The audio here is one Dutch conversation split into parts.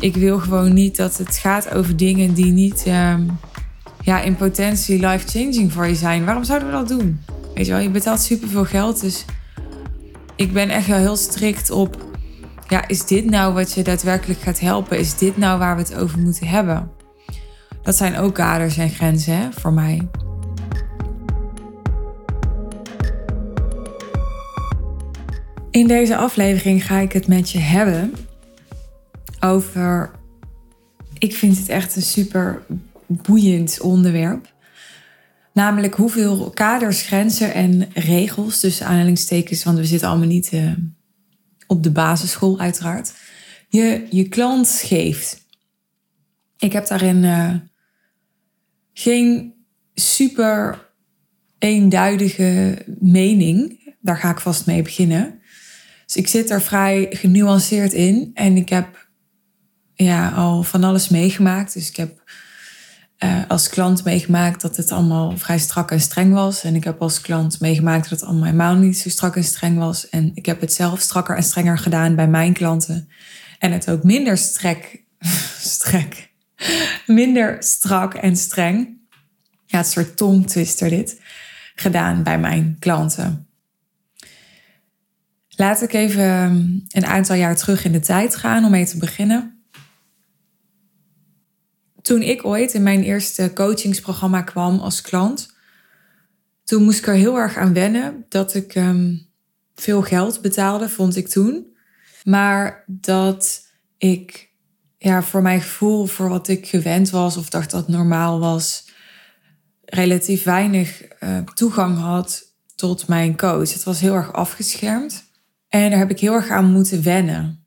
Ik wil gewoon niet dat het gaat over dingen die niet ehm, ja, in potentie life-changing voor je zijn. Waarom zouden we dat doen? Weet je wel, je betaalt superveel geld. Dus ik ben echt wel heel strikt op. Ja, is dit nou wat je daadwerkelijk gaat helpen? Is dit nou waar we het over moeten hebben? Dat zijn ook kaders en grenzen hè, voor mij. In deze aflevering ga ik het met je hebben over. Ik vind het echt een super boeiend onderwerp. Namelijk hoeveel kaders, grenzen en regels, dus aanhalingstekens, want we zitten allemaal niet uh, op de basisschool uiteraard, je je klant geeft. Ik heb daarin uh, geen super eenduidige mening. Daar ga ik vast mee beginnen. Dus ik zit er vrij genuanceerd in en ik heb ja, al van alles meegemaakt. Dus ik heb uh, als klant meegemaakt dat het allemaal vrij strak en streng was. En ik heb als klant meegemaakt dat het allemaal helemaal niet zo strak en streng was. En ik heb het zelf strakker en strenger gedaan bij mijn klanten. En het ook minder strek, strek, minder strak en streng. Ja, het soort tongtwister dit. Gedaan bij mijn klanten. Laat ik even een aantal jaar terug in de tijd gaan om mee te beginnen toen ik ooit in mijn eerste coachingsprogramma kwam als klant, toen moest ik er heel erg aan wennen dat ik um, veel geld betaalde, vond ik toen. Maar dat ik ja, voor mijn gevoel, voor wat ik gewend was of dacht dat normaal was, relatief weinig uh, toegang had tot mijn coach. Het was heel erg afgeschermd. En daar heb ik heel erg aan moeten wennen.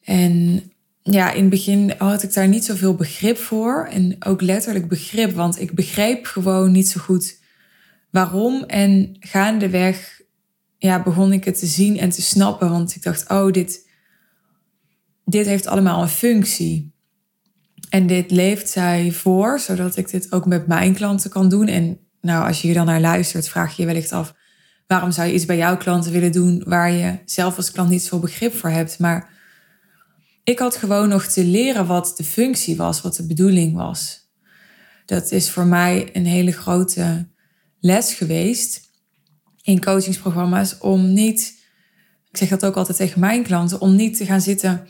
En ja, in het begin had ik daar niet zoveel begrip voor. En ook letterlijk begrip, want ik begreep gewoon niet zo goed waarom. En gaandeweg ja, begon ik het te zien en te snappen. Want ik dacht, oh, dit, dit heeft allemaal een functie. En dit leeft zij voor, zodat ik dit ook met mijn klanten kan doen. En nou, als je hier dan naar luistert, vraag je je wellicht af... waarom zou je iets bij jouw klanten willen doen... waar je zelf als klant niet zoveel begrip voor hebt... maar ik had gewoon nog te leren wat de functie was, wat de bedoeling was. Dat is voor mij een hele grote les geweest in coachingsprogramma's om niet, ik zeg dat ook altijd tegen mijn klanten, om niet te gaan zitten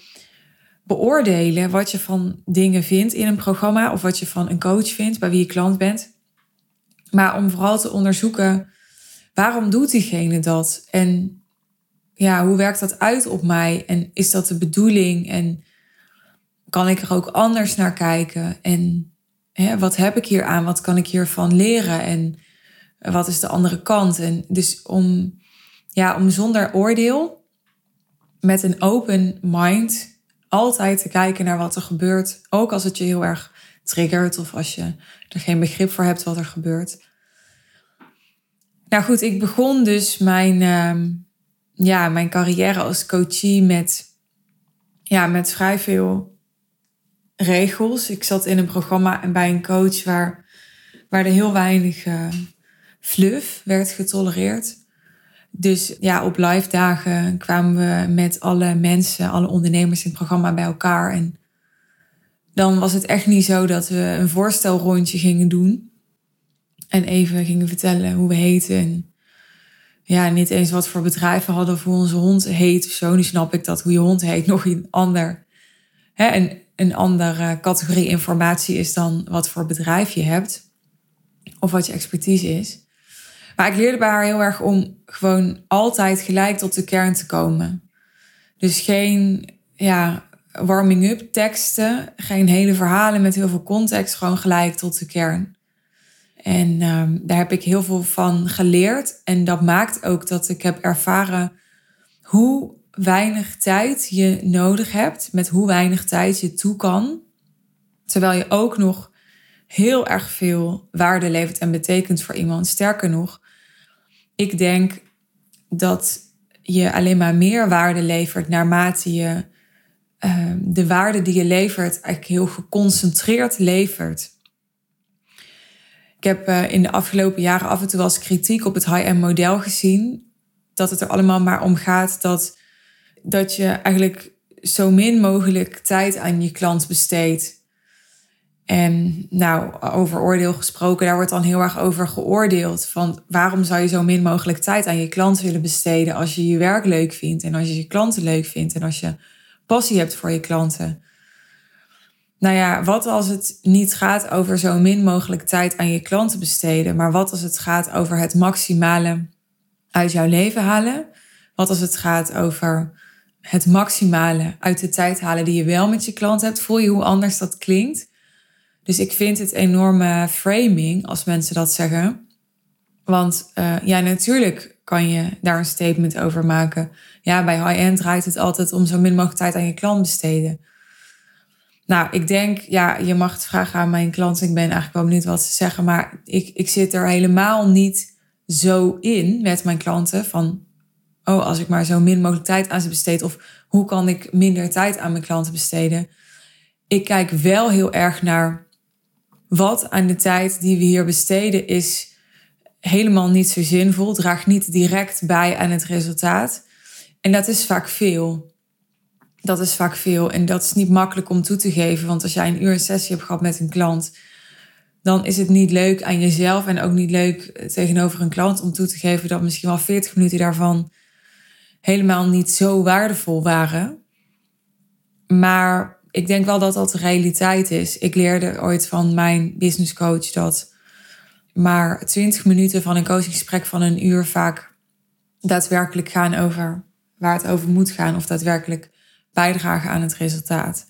beoordelen wat je van dingen vindt in een programma of wat je van een coach vindt bij wie je klant bent. Maar om vooral te onderzoeken waarom doet diegene dat en ja, hoe werkt dat uit op mij? En is dat de bedoeling? En kan ik er ook anders naar kijken? En hè, wat heb ik hier aan? Wat kan ik hiervan leren? En wat is de andere kant? En dus om, ja, om zonder oordeel, met een open mind, altijd te kijken naar wat er gebeurt. Ook als het je heel erg triggert of als je er geen begrip voor hebt wat er gebeurt. Nou goed, ik begon dus mijn, ehm, ja, mijn carrière als coachie met, ja, met vrij veel regels. Ik zat in een programma en bij een coach waar, waar er heel weinig uh, fluff werd getolereerd. Dus ja, op live dagen kwamen we met alle mensen, alle ondernemers in het programma bij elkaar. En dan was het echt niet zo dat we een voorstelrondje gingen doen. En even gingen vertellen hoe we heten en ja, niet eens wat voor bedrijven hadden voor onze hond heet zo. Nu snap ik dat hoe je hond heet nog een ander, hè, een, een andere categorie informatie is dan wat voor bedrijf je hebt. Of wat je expertise is. Maar ik leerde bij haar heel erg om gewoon altijd gelijk tot de kern te komen. Dus geen ja, warming-up teksten, geen hele verhalen met heel veel context, gewoon gelijk tot de kern. En um, daar heb ik heel veel van geleerd. En dat maakt ook dat ik heb ervaren hoe weinig tijd je nodig hebt, met hoe weinig tijd je toe kan. Terwijl je ook nog heel erg veel waarde levert en betekent voor iemand. Sterker nog, ik denk dat je alleen maar meer waarde levert naarmate je uh, de waarde die je levert eigenlijk heel geconcentreerd levert. Ik heb uh, in de afgelopen jaren af en toe eens kritiek op het high-end model gezien. dat het er allemaal maar om gaat dat, dat je eigenlijk zo min mogelijk tijd aan je klant besteedt. En nou, over oordeel gesproken, daar wordt dan heel erg over geoordeeld. Van waarom zou je zo min mogelijk tijd aan je klant willen besteden als je je werk leuk vindt en als je je klanten leuk vindt en als je passie hebt voor je klanten? Nou ja, wat als het niet gaat over zo min mogelijk tijd aan je klanten besteden, maar wat als het gaat over het maximale uit jouw leven halen? Wat als het gaat over het maximale uit de tijd halen die je wel met je klant hebt? Voel je hoe anders dat klinkt? Dus ik vind het enorme framing als mensen dat zeggen. Want uh, ja, natuurlijk kan je daar een statement over maken. Ja, bij high-end draait het altijd om zo min mogelijk tijd aan je klant besteden. Nou, ik denk, ja, je mag het vragen aan mijn klant. Ik ben eigenlijk wel benieuwd wat ze zeggen. Maar ik, ik zit er helemaal niet zo in met mijn klanten. Van, oh, als ik maar zo min mogelijk tijd aan ze besteed. Of hoe kan ik minder tijd aan mijn klanten besteden? Ik kijk wel heel erg naar wat aan de tijd die we hier besteden is helemaal niet zo zinvol. Draagt niet direct bij aan het resultaat. En dat is vaak veel dat is vaak veel. En dat is niet makkelijk om toe te geven. Want als jij een uur een sessie hebt gehad met een klant, dan is het niet leuk aan jezelf en ook niet leuk tegenover een klant om toe te geven dat misschien wel 40 minuten daarvan helemaal niet zo waardevol waren. Maar ik denk wel dat dat de realiteit is. Ik leerde ooit van mijn business coach dat maar 20 minuten van een coachinggesprek van een uur vaak daadwerkelijk gaan over waar het over moet gaan of daadwerkelijk bijdragen aan het resultaat.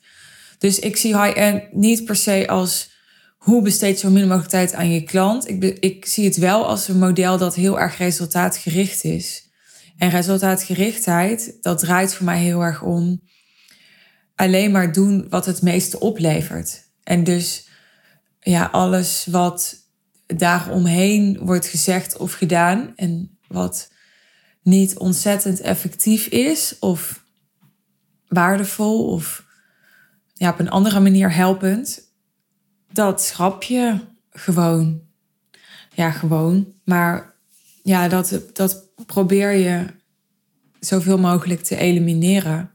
Dus ik zie high-end niet per se als hoe besteed zo min mogelijk tijd aan je klant. Ik, ik zie het wel als een model dat heel erg resultaatgericht is. En resultaatgerichtheid, dat draait voor mij heel erg om alleen maar doen wat het meeste oplevert. En dus ja, alles wat daaromheen wordt gezegd of gedaan en wat niet ontzettend effectief is of waardevol of ja, op een andere manier helpend, dat schrap je gewoon. Ja, gewoon. Maar ja, dat, dat probeer je zoveel mogelijk te elimineren.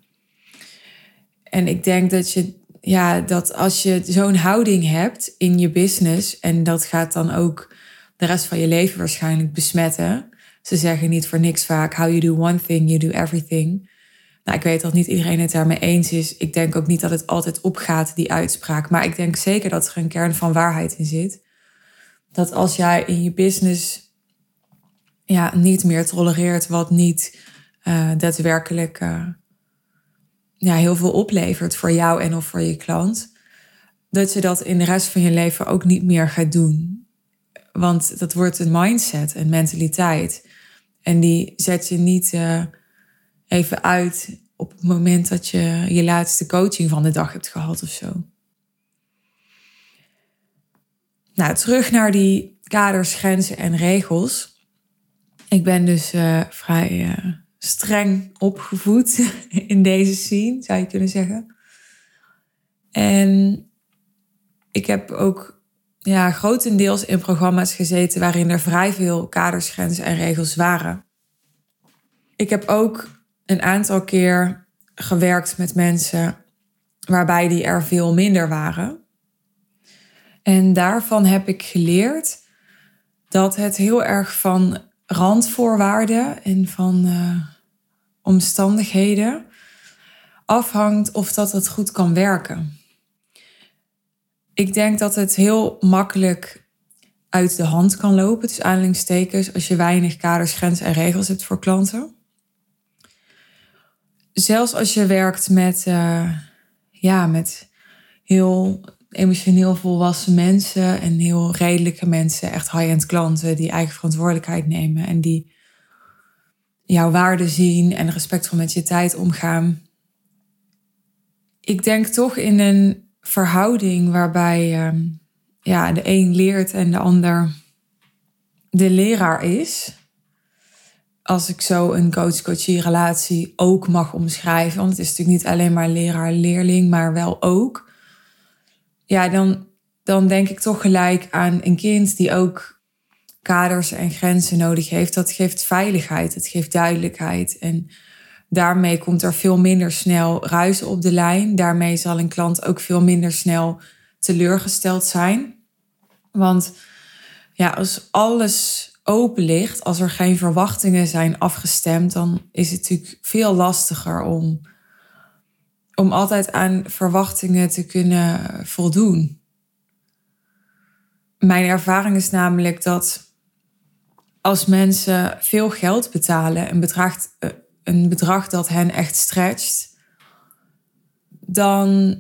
En ik denk dat je, ja, dat als je zo'n houding hebt in je business, en dat gaat dan ook de rest van je leven waarschijnlijk besmetten. Ze zeggen niet voor niks vaak: How you do one thing, you do everything. Nou, ik weet dat niet iedereen het daarmee eens is. Ik denk ook niet dat het altijd opgaat, die uitspraak. Maar ik denk zeker dat er een kern van waarheid in zit. Dat als jij in je business ja, niet meer tolereert wat niet uh, daadwerkelijk uh, ja, heel veel oplevert voor jou en of voor je klant, dat je dat in de rest van je leven ook niet meer gaat doen. Want dat wordt een mindset, een mentaliteit. En die zet je niet. Uh, even uit op het moment dat je je laatste coaching van de dag hebt gehad of zo. Nou, terug naar die kaders, grenzen en regels. Ik ben dus uh, vrij uh, streng opgevoed in deze scene, zou je kunnen zeggen. En ik heb ook ja, grotendeels in programma's gezeten waarin er vrij veel kaders, grenzen en regels waren. Ik heb ook een aantal keer gewerkt met mensen waarbij die er veel minder waren. En daarvan heb ik geleerd dat het heel erg van randvoorwaarden en van uh, omstandigheden afhangt of dat het goed kan werken. Ik denk dat het heel makkelijk uit de hand kan lopen, dus aanhalingstekens, als je weinig kaders, grenzen en regels hebt voor klanten zelfs als je werkt met, uh, ja, met heel emotioneel volwassen mensen en heel redelijke mensen, echt high-end klanten die eigen verantwoordelijkheid nemen en die jouw waarde zien en respectvol met je tijd omgaan. Ik denk toch in een verhouding waarbij uh, ja, de een leert en de ander de leraar is als ik zo een coach-coachie relatie ook mag omschrijven, want het is natuurlijk niet alleen maar leraar-leerling, maar wel ook. Ja, dan, dan denk ik toch gelijk aan een kind die ook kaders en grenzen nodig heeft, dat geeft veiligheid, het geeft duidelijkheid. En daarmee komt er veel minder snel ruis op de lijn. Daarmee zal een klant ook veel minder snel teleurgesteld zijn. Want ja, als alles open ligt, als er geen verwachtingen zijn afgestemd, dan is het natuurlijk veel lastiger om, om altijd aan verwachtingen te kunnen voldoen. Mijn ervaring is namelijk dat als mensen veel geld betalen, een bedrag, een bedrag dat hen echt stretcht, dan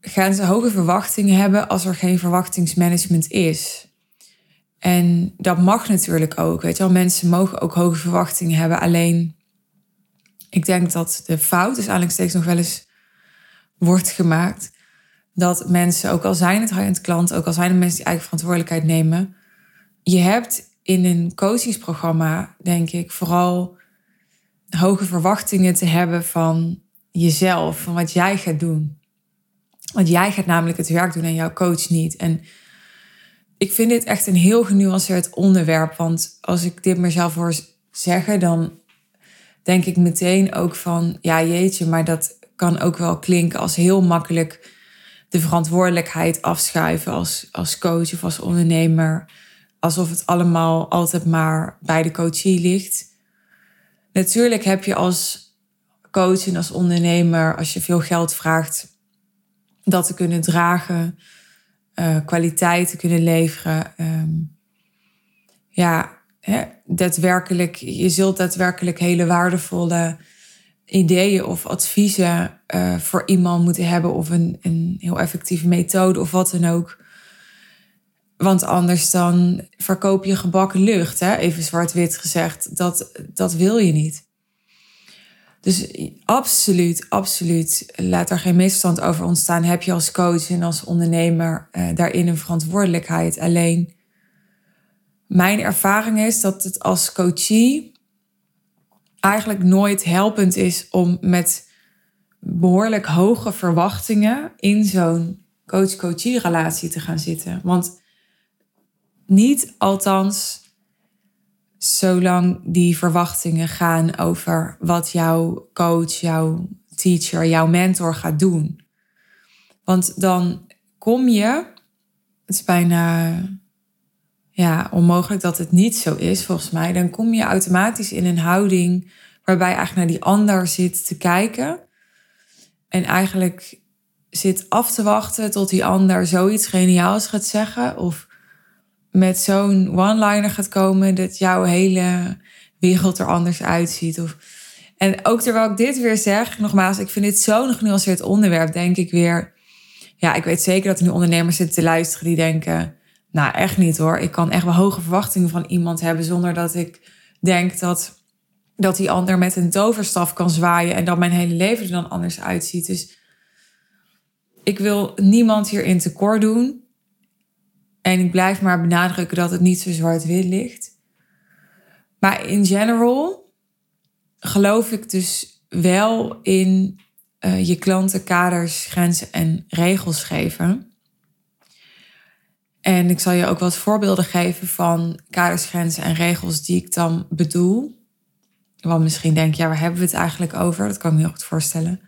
gaan ze hoge verwachtingen hebben als er geen verwachtingsmanagement is. En dat mag natuurlijk ook. Weet je wel, mensen mogen ook hoge verwachtingen hebben. Alleen, ik denk dat de fout, dus eigenlijk steeds nog wel eens wordt gemaakt, dat mensen, ook al zijn het high-end klant, ook al zijn het mensen die eigen verantwoordelijkheid nemen, je hebt in een coachingsprogramma, denk ik, vooral hoge verwachtingen te hebben van jezelf, van wat jij gaat doen. Want jij gaat namelijk het werk doen en jouw coach niet. En ik vind dit echt een heel genuanceerd onderwerp. Want als ik dit mezelf hoor zeggen, dan denk ik meteen ook van, ja jeetje, maar dat kan ook wel klinken als heel makkelijk de verantwoordelijkheid afschuiven als, als coach of als ondernemer. Alsof het allemaal altijd maar bij de coachie ligt. Natuurlijk heb je als coach en als ondernemer, als je veel geld vraagt, dat te kunnen dragen uh, kwaliteit te kunnen leveren. Ehm, ja, hè, daadwerkelijk, je zult daadwerkelijk hele waardevolle ideeën of adviezen uh, voor iemand moeten hebben of een, een heel effectieve methode of wat dan ook. Want anders dan verkoop je gebakken lucht, hè? even zwart-wit gezegd. Dat, dat wil je niet. Dus absoluut, absoluut. Laat er geen misstand over ontstaan. Heb je als coach en als ondernemer eh, daarin een verantwoordelijkheid. Alleen mijn ervaring is dat het als coachie eigenlijk nooit helpend is om met behoorlijk hoge verwachtingen in zo'n coach-coachie relatie te gaan zitten. Want niet althans zolang die verwachtingen gaan over wat jouw coach, jouw teacher, jouw mentor gaat doen. Want dan kom je, het is bijna ja, onmogelijk dat het niet zo is volgens mij, dan kom je automatisch in een houding waarbij je eigenlijk naar die ander zit te kijken en eigenlijk zit af te wachten tot die ander zoiets geniaals gaat zeggen of met zo'n one-liner gaat komen dat jouw hele wereld er anders uitziet. Of... En ook terwijl ik dit weer zeg, nogmaals, ik vind dit zo'n genuanceerd onderwerp, denk ik weer. Ja, ik weet zeker dat er nu ondernemers zitten te luisteren die denken, nou echt niet hoor. Ik kan echt wel hoge verwachtingen van iemand hebben zonder dat ik denk dat, dat die ander met een toverstaf kan zwaaien en dat mijn hele leven er dan anders uitziet. Dus ik wil niemand hierin tekort doen. En ik blijf maar benadrukken dat het niet zo zwart-wit ligt. Maar in general geloof ik dus wel in uh, je klanten kaders, grenzen en regels geven. En ik zal je ook wat voorbeelden geven van kaders, grenzen en regels die ik dan bedoel. Want misschien denk je, ja, waar hebben we het eigenlijk over? Dat kan ik me heel goed voorstellen.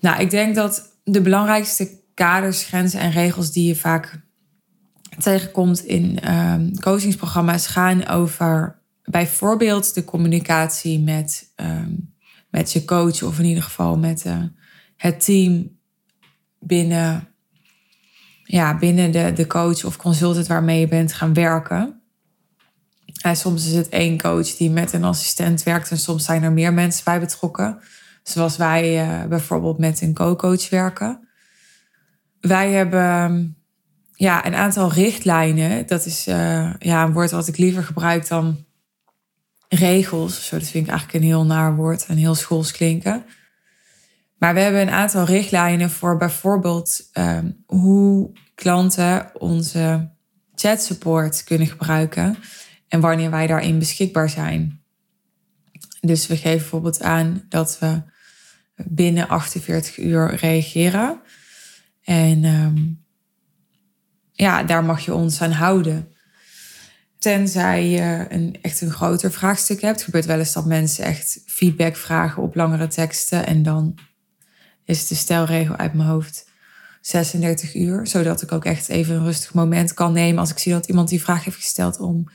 Nou, ik denk dat de belangrijkste kaders, grenzen en regels die je vaak tegenkomt in um, coachingsprogramma's gaan over bijvoorbeeld de communicatie met, ehm, met je coach of in ieder geval met uh, het team binnen, ja, binnen de, de coach of consultant waarmee je bent gaan werken. En soms is het één coach die met een assistent werkt en soms zijn er meer mensen bij betrokken. Zoals wij uh, bijvoorbeeld met een co-coach werken. Wij hebben ja, een aantal richtlijnen. Dat is uh, ja, een woord wat ik liever gebruik dan regels. Zo, dat vind ik eigenlijk een heel naar woord en heel schools klinken. Maar we hebben een aantal richtlijnen voor bijvoorbeeld um, hoe klanten onze chat support kunnen gebruiken en wanneer wij daarin beschikbaar zijn. Dus we geven bijvoorbeeld aan dat we binnen 48 uur reageren. En um, ja, daar mag je ons aan houden. Tenzij je een, echt een groter vraagstuk hebt. Het gebeurt wel eens dat mensen echt feedback vragen op langere teksten. En dan is de stelregel uit mijn hoofd 36 uur. Zodat ik ook echt even een rustig moment kan nemen als ik zie dat iemand die vraag heeft gesteld om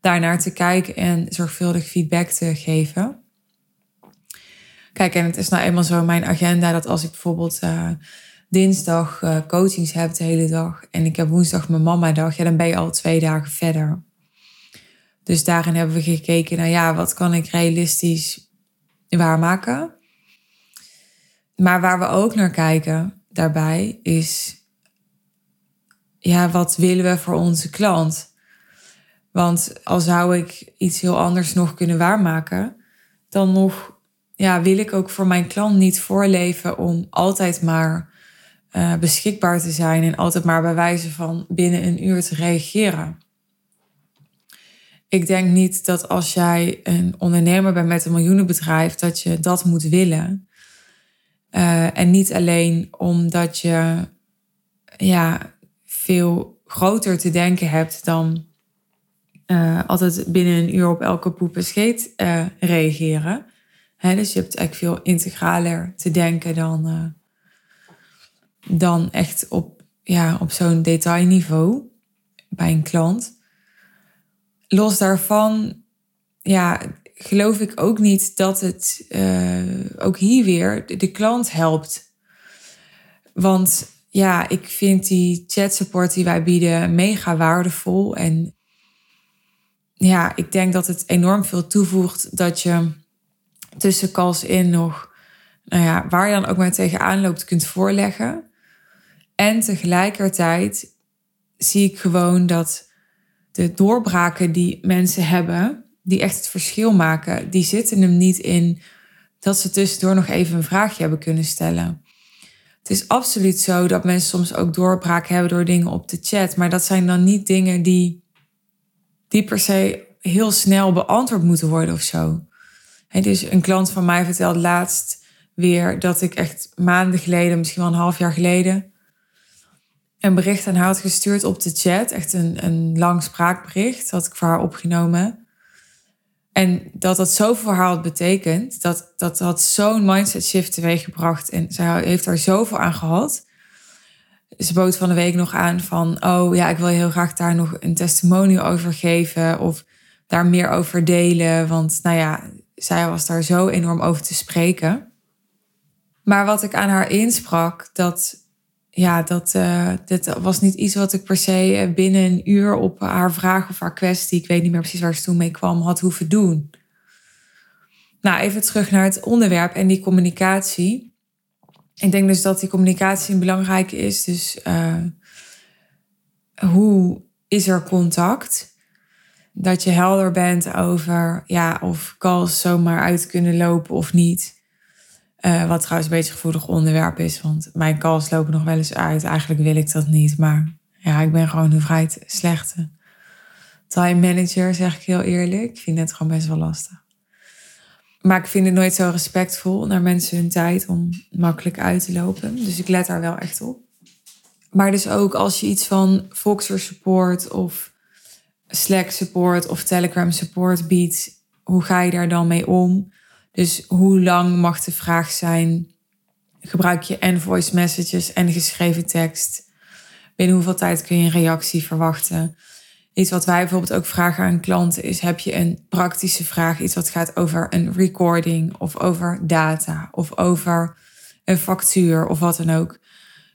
daarnaar te kijken en zorgvuldig feedback te geven. Kijk, en het is nou eenmaal zo mijn agenda dat als ik bijvoorbeeld uh, dinsdag uh, coachings heb de hele dag en ik heb woensdag mijn mama dag, ja, dan ben je al twee dagen verder. Dus daarin hebben we gekeken naar ja, wat kan ik realistisch waarmaken. Maar waar we ook naar kijken daarbij is, ja, wat willen we voor onze klant? Want al zou ik iets heel anders nog kunnen waarmaken, dan nog ja, wil ik ook voor mijn klant niet voorleven om altijd maar uh, beschikbaar te zijn en altijd maar bij wijze van binnen een uur te reageren. Ik denk niet dat als jij een ondernemer bent met een miljoenenbedrijf, dat je dat moet willen. Uh, en niet alleen omdat je ja, veel groter te denken hebt dan uh, altijd binnen een uur op elke poep scheet reageren. Dus je hebt eigenlijk veel integraler te denken dan, dan echt op, ja, op zo'n detailniveau bij een klant. Los daarvan, ja, geloof ik ook niet dat het ook hier weer de klant helpt. Want ja, ik vind die chat support die wij bieden mega waardevol. En ja, ik denk dat het enorm veel toevoegt dat je tussen calls in nog, nou ja, waar je dan ook maar tegenaan loopt, kunt voorleggen. En tegelijkertijd zie ik gewoon dat de doorbraken die mensen hebben, die echt het verschil maken, die zitten hem niet in dat ze tussendoor nog even een vraagje hebben kunnen stellen. Het is absoluut zo dat mensen soms ook doorbraken hebben door dingen op de chat, maar dat zijn dan niet dingen die die per se heel snel beantwoord moeten worden of zo. Dus een klant van mij vertelde laatst weer dat ik echt maanden geleden, misschien wel een half jaar geleden, een bericht aan haar had gestuurd op de chat. Echt een, een lang spraakbericht had ik voor haar opgenomen. En dat dat zoveel voor haar had betekend. Dat dat had zo'n mindset shift teweeggebracht. En zij heeft er zoveel aan gehad ze bood van de week nog aan van, oh ja, ik wil heel graag daar nog een testimonial over geven of daar meer over delen. Want nou ja, zij was daar zo enorm over te spreken. Maar wat ik aan haar insprak, dat, ja, dat, uh, dit was niet iets wat ik per se binnen een uur op haar vraag of haar kwestie, ik weet niet meer precies waar ze toen mee kwam, had hoeven doen. Nou, even terug naar het onderwerp en die communicatie ik denk dus dat die communicatie belangrijk is. Dus uh, hoe is er contact? Dat je helder bent over ja, of calls zomaar uit kunnen lopen of niet. Uh, wat trouwens een beetje gevoelig onderwerp is, want mijn calls lopen nog wel eens uit. Eigenlijk wil ik dat niet, maar ja, ik ben gewoon een vrij slechte time manager, zeg ik heel eerlijk. Ik vind het gewoon best wel lastig. Maar ik vind het nooit zo respectvol naar mensen hun tijd om makkelijk uit te lopen. Dus ik let daar wel echt op. Maar dus ook als je iets van Voxer support of Slack support of Telegram support biedt, hoe ga je daar dan mee om? Dus hoe lang mag de vraag zijn? Gebruik je en voice messages en geschreven tekst? Binnen hoeveel tijd kun je een reactie verwachten? Iets wat wij bijvoorbeeld ook vragen aan klanten is: heb je een praktische vraag? Iets wat gaat over een recording of over data of over een factuur of wat dan ook.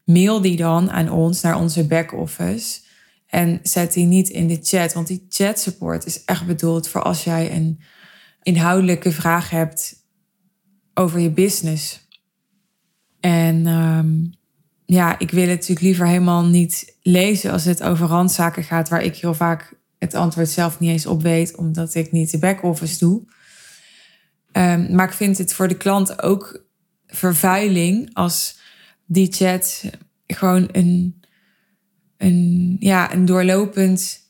Mail die dan aan ons naar onze back-office en zet die niet in de chat. Want die chat support is echt bedoeld voor als jij een inhoudelijke vraag hebt over je business. En um, ja, ik wil het natuurlijk liever helemaal niet lezen als het over randzaken gaat, waar ik heel vaak het antwoord zelf niet eens op weet, omdat ik niet de back-office doe. Um, maar ik vind het voor de klant ook vervuiling als die chat gewoon een, een, ja, een doorlopend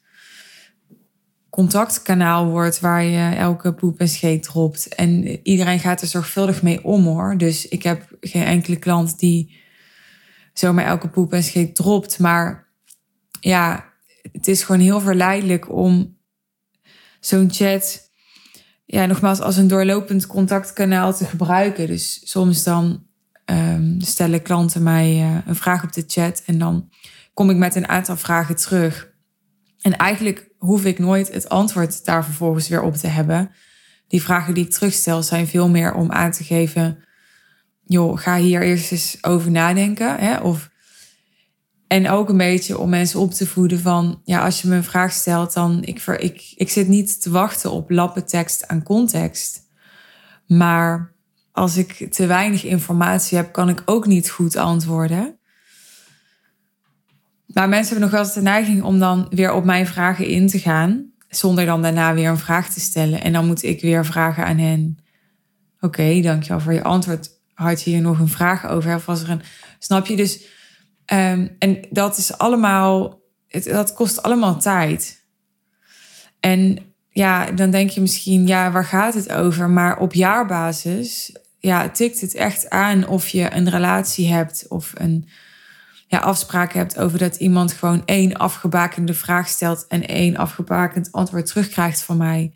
contactkanaal wordt waar je elke poep en scheet dropt. En iedereen gaat er zorgvuldig mee om hoor. Dus ik heb geen enkele klant die zomaar elke poep en scheet dropt. Maar ja, het is gewoon heel verleidelijk om zo'n chat, ja, nogmaals, als een doorlopend contactkanaal te gebruiken. Dus soms dan um, stellen klanten mij uh, een vraag op de chat en dan kom ik met een aantal vragen terug. En eigenlijk hoef ik nooit het antwoord daar vervolgens weer op te hebben. Die vragen die ik terugstel zijn veel meer om aan te geven: joh, ga hier eerst eens over nadenken. Hè? Of, en ook een beetje om mensen op te voeden van: ja, als je me een vraag stelt, dan ik, ik, ik zit niet te wachten op lappentekst aan context. Maar als ik te weinig informatie heb, kan ik ook niet goed antwoorden. Maar mensen hebben nog wel eens de neiging om dan weer op mijn vragen in te gaan, zonder dan daarna weer een vraag te stellen. En dan moet ik weer vragen aan hen. Oké, dankjewel voor je antwoord. Had je hier nog een vraag over? Of was er een. Snap je? Dus. Um, en dat is allemaal. Het, dat kost allemaal tijd. En ja, dan denk je misschien, ja, waar gaat het over? Maar op jaarbasis ja, tikt het echt aan of je een relatie hebt of een ja, afspraak hebt over dat iemand gewoon één afgebakende vraag stelt en één afgebakend antwoord terugkrijgt van mij.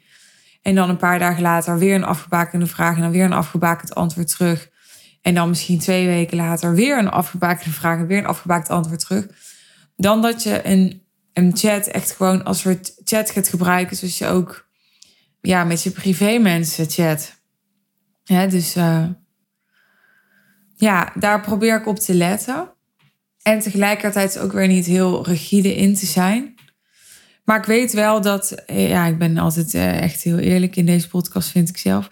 En dan een paar dagen later weer een afgebakende vraag en dan weer een afgebakend antwoord terug. En dan misschien twee weken later weer een afgebakende vraag en weer een afgebakend antwoord terug. Dan dat je een, een chat echt gewoon als soort chat gaat gebruiken, zoals je ook ja, met je privé mensen chat. Ja, dus uh, ja, daar probeer ik op te letten. En tegelijkertijd ook weer niet heel rigide in te zijn. Maar ik weet wel dat, eh, ja, ik ben altijd uh, echt heel eerlijk in deze podcast, vind ik zelf.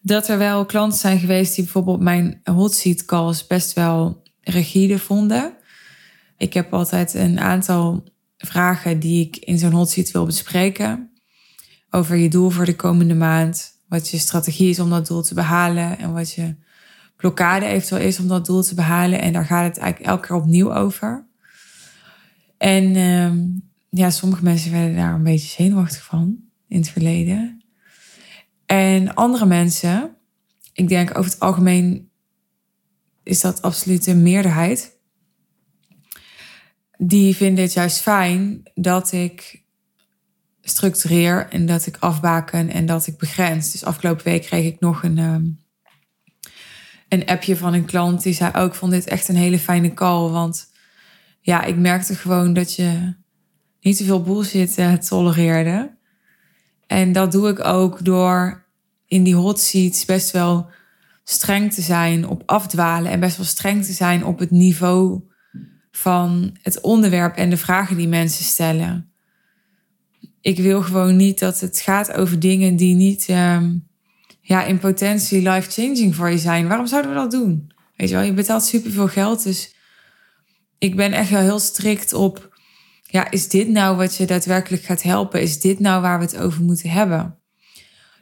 Dat er wel klanten zijn geweest die bijvoorbeeld mijn hot seat calls best wel rigide vonden. Ik heb altijd een aantal vragen die ik in zo'n hot seat wil bespreken. Over je doel voor de komende maand wat je strategie is om dat doel te behalen en wat je blokkade eventueel is om dat doel te behalen. En daar gaat het eigenlijk elke keer opnieuw over. En ehm, ja, sommige mensen werden daar een beetje zenuwachtig van in het verleden. En andere mensen, ik denk over het algemeen is dat absoluut meerderheid. Die vinden het juist fijn dat ik structureer en dat ik afbaken en dat ik begrens. Dus afgelopen week kreeg ik nog een, um, een appje van een klant die zei ook, oh, vond dit echt een hele fijne call. Want ja, ik merkte gewoon dat je niet te veel bullshit uh, tolereerde. En dat doe ik ook door in die hot seats best wel streng te zijn op afdwalen en best wel streng te zijn op het niveau van het onderwerp en de vragen die mensen stellen ik wil gewoon niet dat het gaat over dingen die niet ehm, ja, in potentie life-changing voor je zijn. Waarom zouden we dat doen? Weet je wel, je betaalt superveel geld. Dus ik ben echt wel heel strikt op. Ja, is dit nou wat je daadwerkelijk gaat helpen? Is dit nou waar we het over moeten hebben?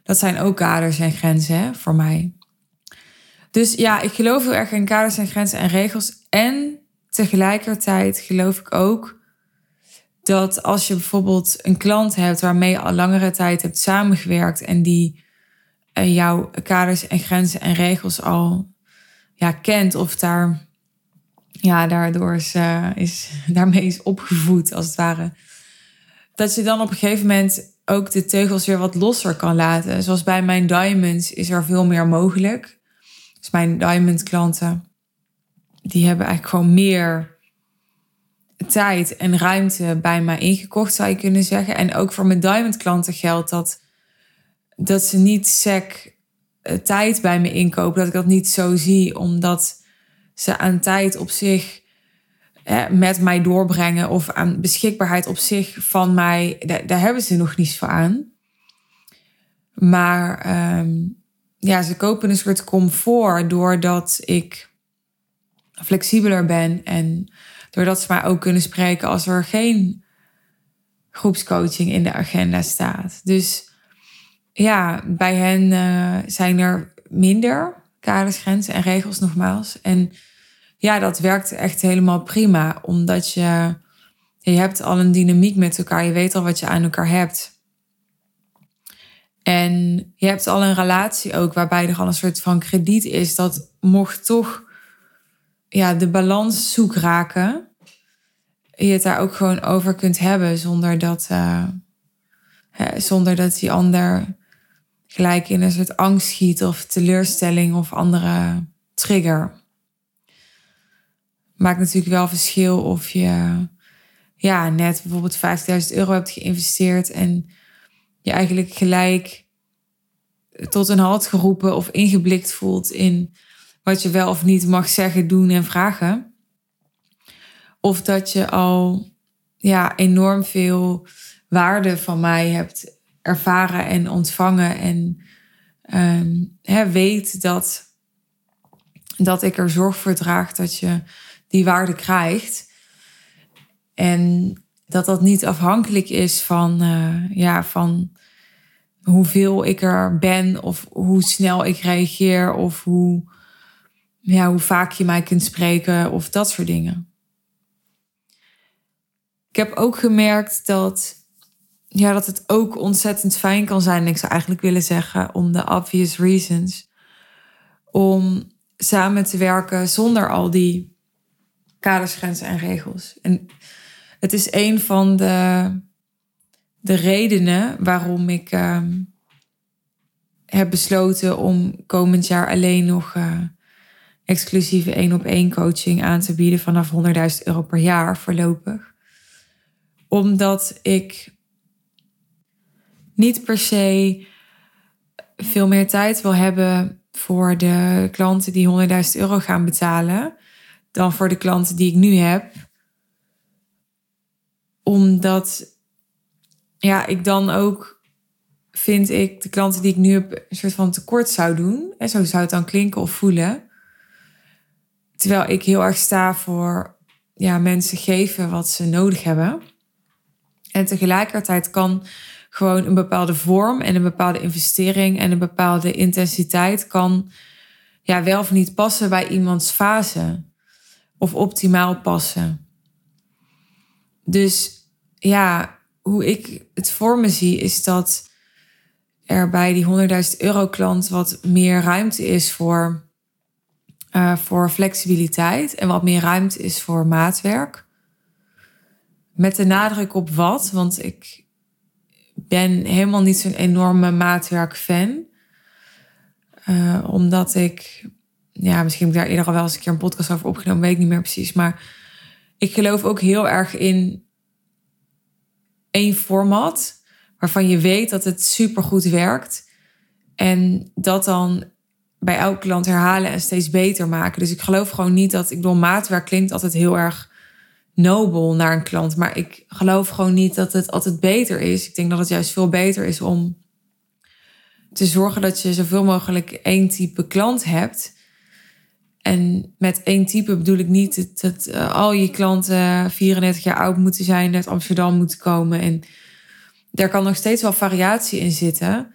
Dat zijn ook kaders en grenzen hè, voor mij. Dus ja, ik geloof heel erg in kaders en grenzen en regels. En tegelijkertijd geloof ik ook dat als je bijvoorbeeld een klant hebt waarmee je al langere tijd hebt samengewerkt en die jouw kaders en grenzen en regels al ja, kent of daar ja, daardoor is, uh, is, daarmee is opgevoed als het ware. Dat je dan op een gegeven moment ook de teugels weer wat losser kan laten. Zoals bij mijn diamonds is er veel meer mogelijk. Dus mijn diamond klanten, die hebben eigenlijk gewoon meer tijd en ruimte bij mij ingekocht, zou je kunnen zeggen. En ook voor mijn diamond klanten geldt dat, dat ze niet sec eh, tijd bij me inkopen. Dat ik dat niet zo zie, omdat ze aan tijd op zich met mij doorbrengen of aan beschikbaarheid op zich van mij, daar, hebben ze nog niets voor aan. Maar ehm, ja, ze kopen een soort comfort doordat ik flexibeler ben en Doordat ze mij ook kunnen spreken als er geen groepscoaching in de agenda staat. Dus ja, bij hen uh, zijn er minder kaders, grenzen en regels nogmaals. En ja, dat werkt echt helemaal prima, omdat je, je hebt al een dynamiek met elkaar. Je weet al wat je aan elkaar hebt. En je hebt al een relatie ook waarbij er al een soort van krediet is dat mocht toch ja, de balans zoek raken. je het daar ook gewoon over kunt hebben zonder dat, uh, hè, zonder dat die ander gelijk in een soort angst schiet of teleurstelling of andere trigger. Maakt natuurlijk wel verschil of je ja, net bijvoorbeeld 50.000 euro hebt geïnvesteerd en je eigenlijk gelijk tot een halt geroepen of ingeblikt voelt in wat je wel of niet mag zeggen, doen en vragen. Of dat je al ja, enorm veel waarde van mij hebt ervaren en ontvangen. En um, weet dat, dat ik er zorg voor draag dat je die waarde krijgt. En dat dat niet afhankelijk is van, uh, ja, van hoeveel ik er ben of hoe snel ik reageer of hoe, ja, hoe vaak je mij kunt spreken of dat soort dingen. Ik heb ook gemerkt dat, ja, dat het ook ontzettend fijn kan zijn. Ik zou eigenlijk willen zeggen, om de obvious reasons. Om samen te werken zonder al die kaders, grenzen en regels. En het is een van de, de redenen waarom ik ehm, heb besloten om komend jaar alleen nog uh, exclusieve één op één coaching aan te bieden vanaf 100.000 euro per jaar voorlopig. Omdat ik niet per se veel meer tijd wil hebben voor de klanten die 100.000 euro gaan betalen dan voor de klanten die ik nu heb. Omdat ja, ik dan ook vind ik de klanten die ik nu heb een soort van tekort zou doen. En zo zou het dan klinken of voelen. Terwijl ik heel erg sta voor ja, mensen geven wat ze nodig hebben. En tegelijkertijd kan gewoon een bepaalde vorm en een bepaalde investering en een bepaalde intensiteit kan ja, wel of niet passen bij iemands fase. Of optimaal passen. Dus ja, hoe ik het voor me zie, is dat er bij die 100.000 euro klant wat meer ruimte is voor, uh, voor flexibiliteit en wat meer ruimte is voor maatwerk. Met de nadruk op wat, want ik ben helemaal niet zo'n enorme maatwerk-fan. Uh, omdat ik, ja, misschien heb ik daar eerder al wel eens een keer een podcast over opgenomen, weet ik niet meer precies. Maar ik geloof ook heel erg in één format waarvan je weet dat het supergoed werkt. En dat dan bij elk klant herhalen en steeds beter maken. Dus ik geloof gewoon niet dat, ik bedoel, maatwerk klinkt altijd heel erg nobel naar een klant. Maar ik geloof gewoon niet dat het altijd beter is. Ik denk dat het juist veel beter is om te zorgen dat je zoveel mogelijk één type klant hebt. En met één type bedoel ik niet dat, uh, al je klanten 34 jaar oud moeten zijn, uit Amsterdam moeten komen. En daar kan nog steeds wel variatie in zitten.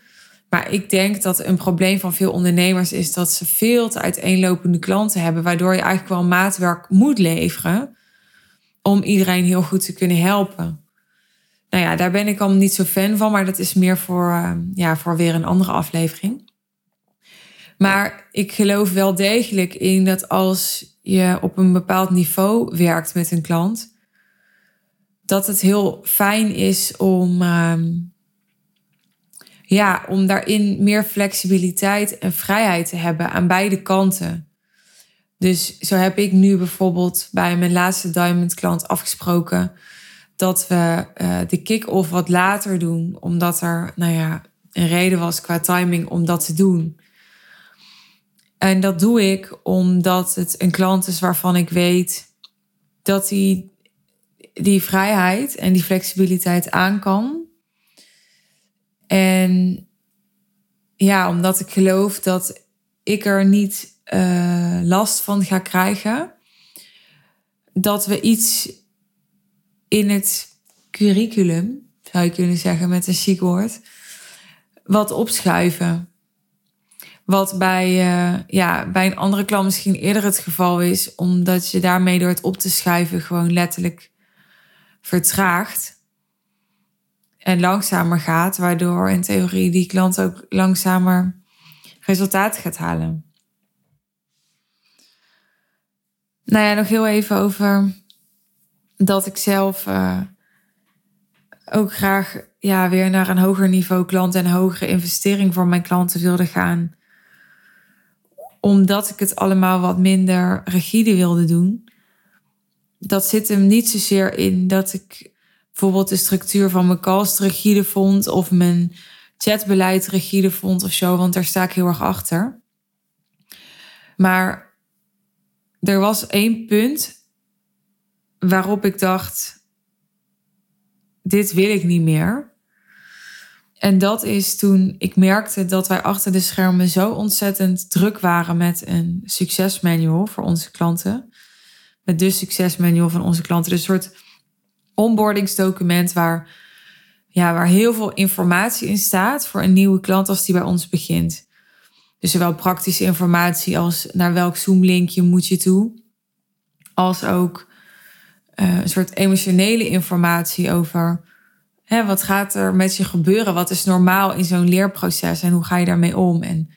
Maar ik denk dat een probleem van veel ondernemers is dat ze veel te uiteenlopende klanten hebben, waardoor je eigenlijk wel maatwerk moet leveren om iedereen heel goed te kunnen helpen. Nou ja, daar ben ik al niet zo fan van, maar dat is meer voor, uh, ja, voor weer een andere aflevering. Maar ik geloof wel degelijk in dat als je op een bepaald niveau werkt met een klant, dat het heel fijn is om, uh, ja, om daarin meer flexibiliteit en vrijheid te hebben aan beide kanten. Dus zo heb ik nu bijvoorbeeld bij mijn laatste Diamond klant afgesproken dat we uh, de kick-off wat later doen, omdat er, nou ja, een reden was qua timing om dat te doen. En dat doe ik omdat het een klant is waarvan ik weet dat hij die vrijheid en die flexibiliteit aan kan. En ja, omdat ik geloof dat ik er niet uh, last van ga krijgen. Dat we iets in het curriculum, zou je kunnen zeggen met een chic woord, wat opschuiven. Wat bij, uh, ja, bij een andere klant misschien eerder het geval is, omdat je daarmee door het op te schuiven gewoon letterlijk vertraagt en langzamer gaat, waardoor in theorie die klant ook langzamer resultaten gaat halen. Nou ja, nog heel even over dat ik zelf eh, ook graag ja, weer naar een hoger niveau klant en hogere investering voor mijn klanten wilde gaan. Omdat ik het allemaal wat minder rigide wilde doen. Dat zit hem niet zozeer in dat ik bijvoorbeeld de structuur van mijn calls rigide vond of mijn chatbeleid rigide vond of zo, want daar sta ik heel erg achter. Maar er was één punt waarop ik dacht: dit wil ik niet meer. En dat is toen ik merkte dat wij achter de schermen zo ontzettend druk waren met een succesmanual voor onze klanten. Met de succesmanual van onze klanten. Een soort onboardingsdocument waar, ja, waar heel veel informatie in staat voor een nieuwe klant als die bij ons begint. Dus zowel praktische informatie als naar welk Zoom-linkje moet je toe. Als ook uh, een soort emotionele informatie over hè, wat gaat er met je gebeuren? Wat is normaal in zo'n leerproces en hoe ga je daarmee om? En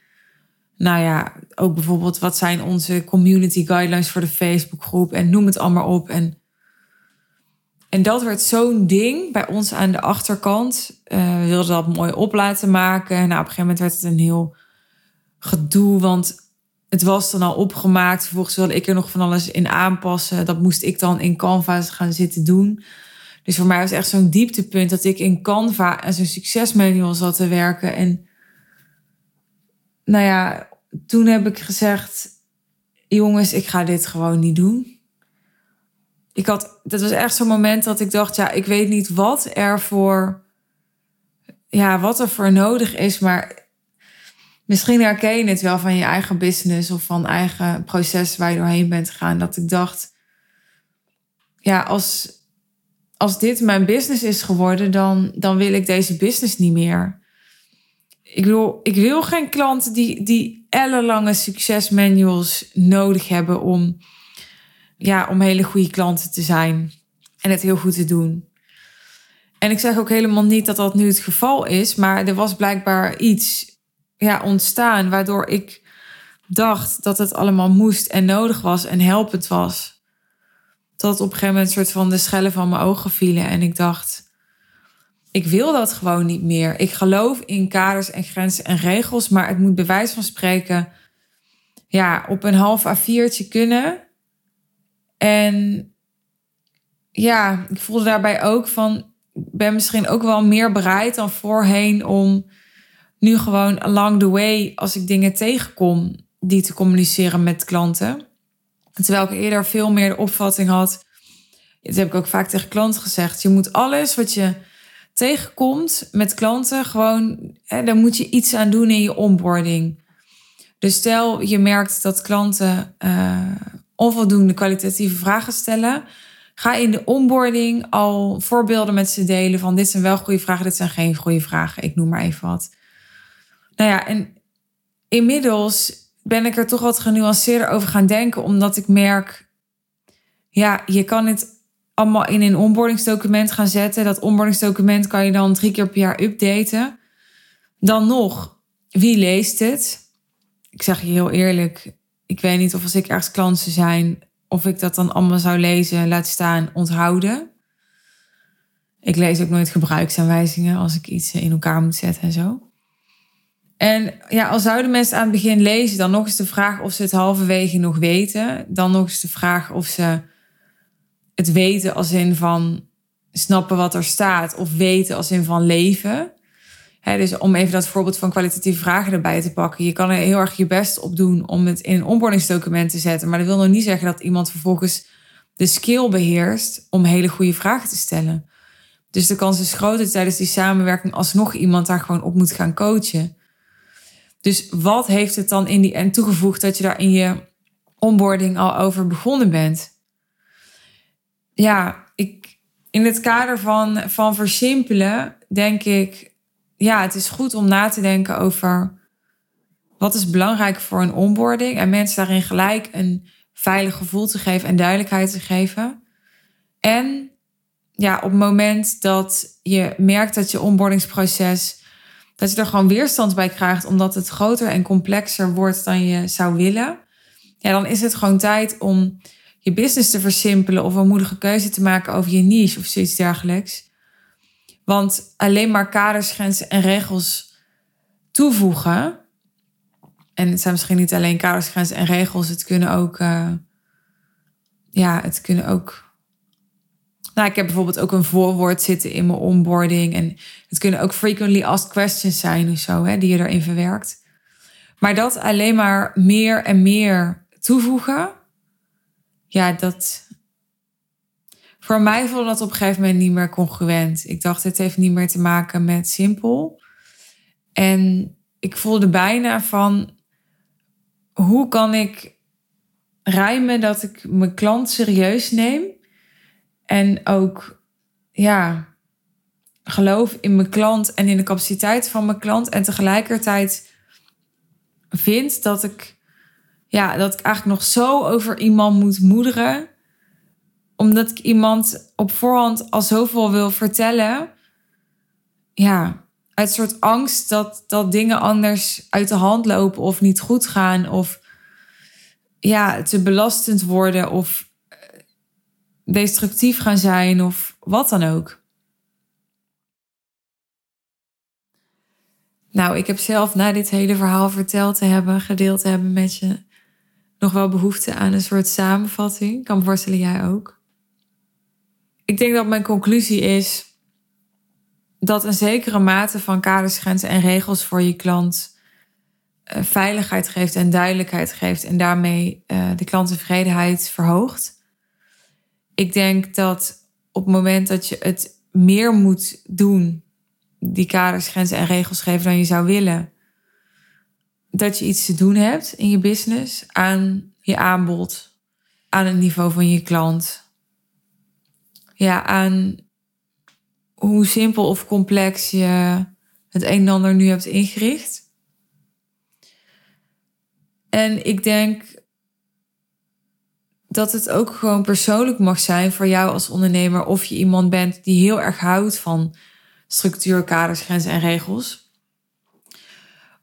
nou ja, ook bijvoorbeeld wat zijn onze community guidelines voor de Facebookgroep en noem het allemaal op. En, en dat werd zo'n ding bij ons aan de achterkant. Uh, we wilden dat mooi op laten maken. Nou, op een gegeven moment werd het een heel gedoe, want het was dan al opgemaakt. Vervolgens wilde ik er nog van alles in aanpassen. Dat moest ik dan in Canva gaan zitten doen. Dus voor mij was echt zo'n dieptepunt dat ik in Canva en zo'n succesmanual zat te werken. En nou ja, toen heb ik gezegd: jongens, ik ga dit gewoon niet doen. Ik had, dat was echt zo'n moment dat ik dacht: ja, ik weet niet wat er voor, ja, wat er voor nodig is, maar misschien herken je het wel van je eigen business of van eigen proces waar je doorheen bent gegaan. Dat ik dacht, ja, als, als dit mijn business is geworden, dan, dan wil ik deze business niet meer. Ik wil, ik wil geen klanten die, die ellenlange succesmanuals nodig hebben om, ja, om hele goede klanten te zijn en het heel goed te doen. En ik zeg ook helemaal niet dat dat nu het geval is, maar er was blijkbaar iets ja, ontstaan waardoor ik dacht dat het allemaal moest en nodig was en helpend was. Tot op een gegeven moment soort van de schellen van mijn ogen vielen en ik dacht, ik wil dat gewoon niet meer. Ik geloof in kaders en grenzen en regels, maar het moet bij wijze van spreken ja, op een half A4'tje kunnen. En ja, ik voelde daarbij ook van, ik ben misschien ook wel meer bereid dan voorheen om nu gewoon along the way, als ik dingen tegenkom, die te communiceren met klanten. Terwijl ik eerder veel meer de opvatting had, dat heb ik ook vaak tegen klanten gezegd, je moet alles wat je tegenkomt met klanten, gewoon, hè, daar moet je iets aan doen in je onboarding. Dus stel je merkt dat klanten uh, onvoldoende kwalitatieve vragen stellen, ga in de onboarding al voorbeelden met ze delen van dit zijn wel goede vragen, dit zijn geen goede vragen. Ik noem maar even wat. Nou ja, en inmiddels ben ik er toch wat genuanceerder over gaan denken, omdat ik merk, ja, je kan het allemaal in een onboardingsdocument gaan zetten. Dat onboardingsdocument kan je dan drie keer per jaar updaten. Dan nog, wie leest het? Ik zeg je heel eerlijk, ik weet niet of als ik ergens klant zou zijn, of ik dat dan allemaal zou lezen, laat staan, onthouden. Ik lees ook nooit gebruiksaanwijzingen als ik iets in elkaar moet zetten en zo. En ja, al zouden mensen aan het begin lezen, dan nog eens de vraag of ze het halverwege nog weten. Dan nog eens de vraag of ze het weten als in van snappen wat er staat, of weten als in van leven. dus om even dat voorbeeld van kwalitatieve vragen erbij te pakken. Je kan er heel erg je best op doen om het in een onboardingsdocument te zetten. Maar dat wil nog niet zeggen dat iemand vervolgens de skill beheerst om hele goede vragen te stellen. Dus de kans is groot dat tijdens die samenwerking alsnog iemand daar gewoon op moet gaan coachen. Dus wat heeft het dan in die end toegevoegd dat je daar in je onboarding al over begonnen bent? Ja, ik, in het kader van, van versimpelen denk ik, ja, het is goed om na te denken over wat is belangrijk voor een onboarding en mensen daarin gelijk een veilig gevoel te geven en duidelijkheid te geven. En ja, op het moment dat je merkt dat je onboardingsproces dat je er gewoon weerstand bij krijgt omdat het groter en complexer wordt dan je zou willen. Ja, dan is het gewoon tijd om je business te versimpelen of een moedige keuze te maken over je niche of zoiets dergelijks. Want alleen maar kaders, grenzen en regels toevoegen. En het zijn misschien niet alleen kaders, grenzen en regels. Het kunnen ook. Uh, ja, het kunnen ook. Nou, ik heb bijvoorbeeld ook een voorwoord zitten in mijn onboarding. En het kunnen ook frequently asked questions zijn of zo, hè, die je erin verwerkt. Maar dat alleen maar meer en meer toevoegen. Ja, dat. Voor mij voelde dat op een gegeven moment niet meer congruent. Ik dacht, het heeft niet meer te maken met simpel. En ik voelde bijna van, hoe kan ik rijmen dat ik mijn klant serieus neem en ook, ja, geloof in mijn klant en in de capaciteit van mijn klant en tegelijkertijd vind dat ik, ja, dat ik eigenlijk nog zo over iemand moet moederen omdat ik iemand op voorhand al zoveel wil vertellen. Ja, uit soort angst dat, dat dingen anders uit de hand lopen of niet goed gaan of ja, te belastend worden of destructief gaan zijn of wat dan ook. Nou, ik heb zelf na dit hele verhaal verteld te hebben, gedeeld te hebben met je, nog wel behoefte aan een soort samenvatting. Kan voorstellen, jij ook. Ik denk dat mijn conclusie is dat een zekere mate van kaders, grenzen en regels voor je klant uh, veiligheid geeft en duidelijkheid geeft en daarmee uh, de klanttevredenheid verhoogt. Ik denk dat op het moment dat je het meer moet doen, die kaders, grenzen en regels geven dan je zou willen, dat je iets te doen hebt in je business aan je aanbod, aan het niveau van je klant. Ja, aan hoe simpel of complex je het een en ander nu hebt ingericht. En ik denk dat het ook gewoon persoonlijk mag zijn voor jou als ondernemer of je iemand bent die heel erg houdt van structuur, kaders, grenzen en regels.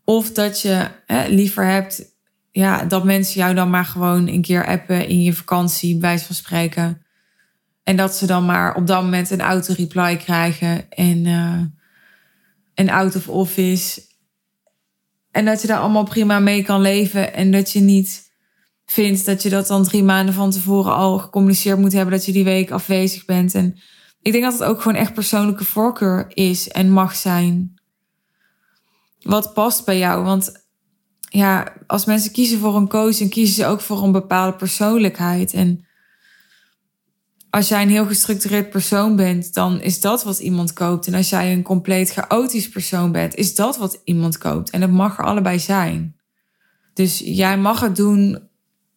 Of dat je hè, liever hebt ja, dat mensen jou dan maar gewoon een keer appen in je vakantie, bij van spreken. En dat ze dan maar op dat moment een auto-reply krijgen en uh, een out of office. En dat je daar allemaal prima mee kan leven. En dat je niet vindt dat je dat dan drie maanden van tevoren al gecommuniceerd moet hebben dat je die week afwezig bent. En ik denk dat het ook gewoon echt persoonlijke voorkeur is en mag zijn. Wat past bij jou? Want ja, als mensen kiezen voor een coach, dan kiezen ze ook voor een bepaalde persoonlijkheid. En als jij een heel gestructureerd persoon bent, dan is dat wat iemand koopt. En als jij een compleet chaotisch persoon bent, is dat wat iemand koopt. En dat mag er allebei zijn. Dus jij mag het doen,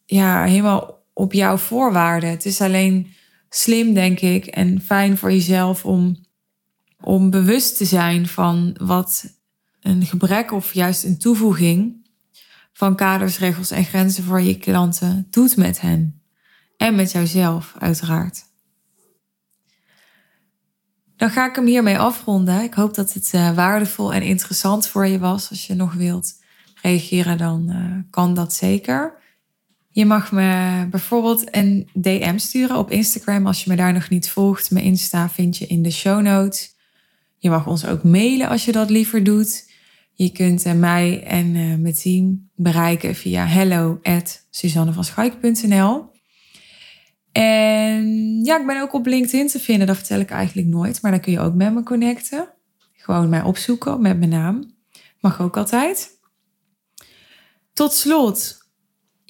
ja, helemaal op jouw voorwaarden. Het is alleen slim, denk ik, en fijn voor jezelf om, om bewust te zijn van wat een gebrek of juist een toevoeging van kaders, regels en grenzen voor je klanten doet met hen. En met jouzelf, uiteraard. Dan ga ik hem hiermee afronden. Ik hoop dat het uh, waardevol en interessant voor je was. Als je nog wilt reageren, dan uh, kan dat zeker. Je mag me bijvoorbeeld een DM sturen op Instagram als je me daar nog niet volgt. Mijn Insta vind je in de show notes. Je mag ons ook mailen als je dat liever doet. Je kunt uh, mij en mijn team bereiken via hello at en ja, ik ben ook op LinkedIn te vinden. Dat vertel ik eigenlijk nooit. Maar dan kun je ook met me connecten. Gewoon mij opzoeken met mijn naam. Mag ook altijd. Tot slot,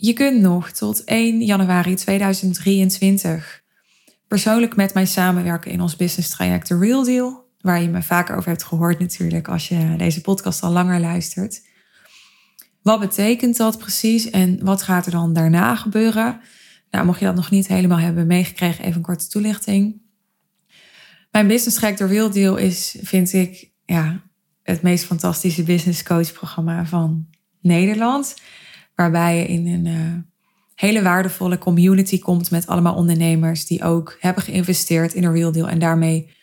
je kunt nog tot 1 januari 2023 persoonlijk met mij samenwerken in ons business traject The Real Deal. Waar je me vaker over hebt gehoord natuurlijk als je deze podcast al langer luistert. Wat betekent dat precies en wat gaat er dan daarna gebeuren? Nou, mocht je dat nog niet helemaal hebben meegekregen, even een korte toelichting. Mijn business track door Real Deal is, vind ik, ja, het meest fantastische business coach programma van Nederland. Waarbij je in een uh, hele waardevolle community komt met allemaal ondernemers die ook hebben geïnvesteerd in een Real Deal en daarmee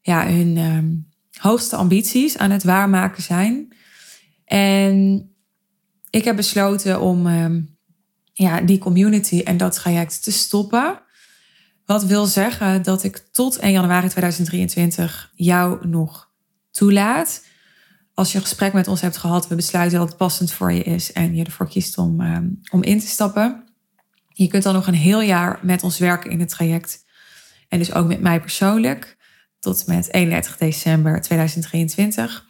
ja, hun uh, hoogste ambities aan het waarmaken zijn. En ik heb besloten om uh, ja, die community en dat traject te stoppen. Wat wil zeggen dat ik tot 1 januari 2023 jou nog toelaat. Als je een gesprek met ons hebt gehad, we besluiten dat het passend voor je is en je ervoor kiest om, ehm, om in te stappen. Je kunt dan nog een heel jaar met ons werken in het traject. En dus ook met mij persoonlijk. Tot met 31 december 2023.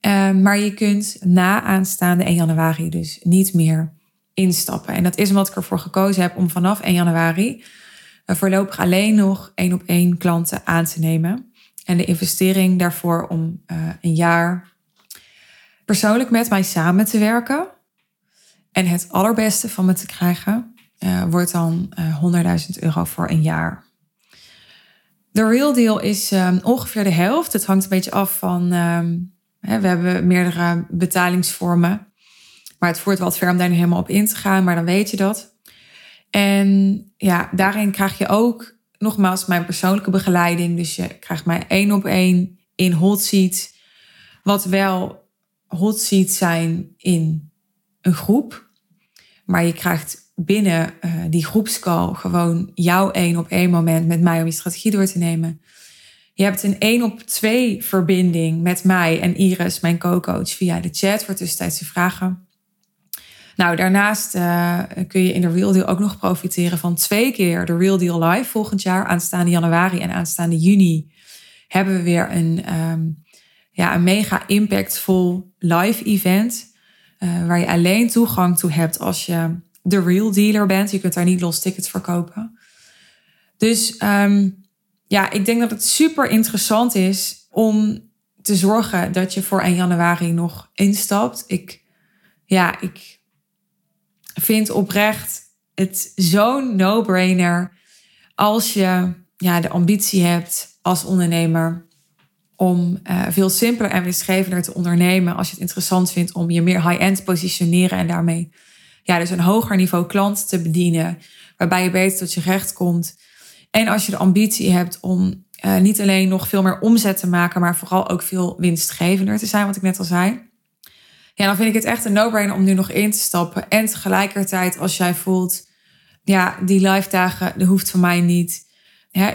Ehm, maar je kunt na aanstaande 1 januari dus niet meer instappen. En dat is omdat ik ervoor gekozen heb om vanaf 1 januari uh, voorlopig alleen nog één op één klanten aan te nemen. En de investering daarvoor om uh, een jaar persoonlijk met mij samen te werken en het allerbeste van me te krijgen, uh, wordt dan 100.000 euro voor een jaar. De real deal is um, ongeveer de helft. Het hangt een beetje af van. Um, hè, we hebben meerdere betalingsvormen. Maar het voert wat ver om daar nu helemaal op in te gaan, maar dan weet je dat. En ja, daarin krijg je ook nogmaals mijn persoonlijke begeleiding. Dus je krijgt mij één op één in hot seat. Wat wel hot seat zijn in een groep. Maar je krijgt binnen uh, die groepscall gewoon jouw één op één moment met mij om je strategie door te nemen. Je hebt een één op twee verbinding met mij en Iris, mijn co-coach, via de chat voor tussentijdse vragen. Nou, daarnaast uh, kun je in de Real Deal ook nog profiteren van twee keer de Real Deal Live volgend jaar. Aanstaande januari en aanstaande juni hebben we weer een, um, ja, een mega impactvol live event. Uh, waar je alleen toegang toe hebt als je de real dealer bent. Je kunt daar niet los tickets verkopen. Dus um, ja, ik denk dat het super interessant is om te zorgen dat je voor 1 januari nog instapt. Ik, ja, ik vind oprecht het zo'n no-brainer als je ja, de ambitie hebt als ondernemer om uh, veel simpeler en winstgevender te ondernemen. Als je het interessant vindt om je meer high-end te positioneren en daarmee ja, dus een hoger niveau klant te bedienen, waarbij je beter tot je recht komt. En als je de ambitie hebt om uh, niet alleen nog veel meer omzet te maken, maar vooral ook veel winstgevender te zijn, wat ik net al zei. Ja, dan vind ik het echt een no-brainer om nu nog in te stappen. En tegelijkertijd, als jij voelt, ja, die live dagen, dat hoeft voor mij niet.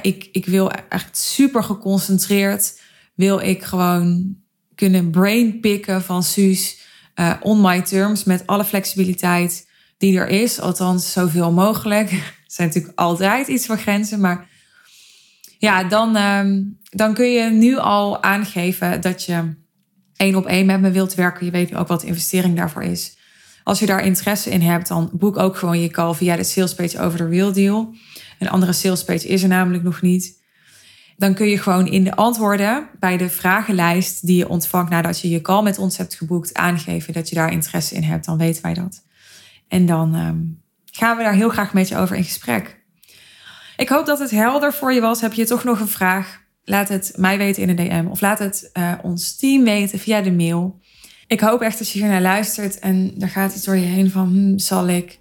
Ik, ik wil echt super geconcentreerd, wil ik gewoon kunnen brainpicken van Suus uh, on my terms met alle flexibiliteit die er is. Althans, zoveel mogelijk. Er zijn natuurlijk altijd iets voor grenzen, maar ja, dan, um, dan kun je nu al aangeven dat je één op één met me wilt werken. Je weet ook wat de investering daarvoor is. Als je daar interesse in hebt, dan boek ook gewoon je call via de salespage over de Real Deal. Een andere salespage is er namelijk nog niet dan kun je gewoon in de antwoorden bij de vragenlijst die je ontvangt nadat je je call met ons hebt geboekt aangeven dat je daar interesse in hebt. Dan weten wij dat. En dan um, gaan we daar heel graag met je over in gesprek. Ik hoop dat het helder voor je was. Heb je toch nog een vraag? Laat het mij weten in een DM of laat het uh, ons team weten via de mail. Ik hoop echt dat je hier naar luistert en er gaat iets door je heen van, hm, zal ik?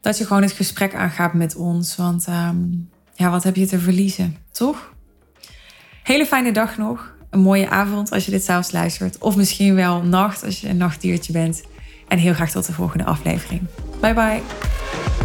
Dat je gewoon het gesprek aangaat met ons. Want um, ja, wat heb je te verliezen, toch? Hele fijne dag nog. Een mooie avond als je dit s'avonds luistert. Of misschien wel nacht als je een nachtdiertje bent. En heel graag tot de volgende aflevering. Bye bye.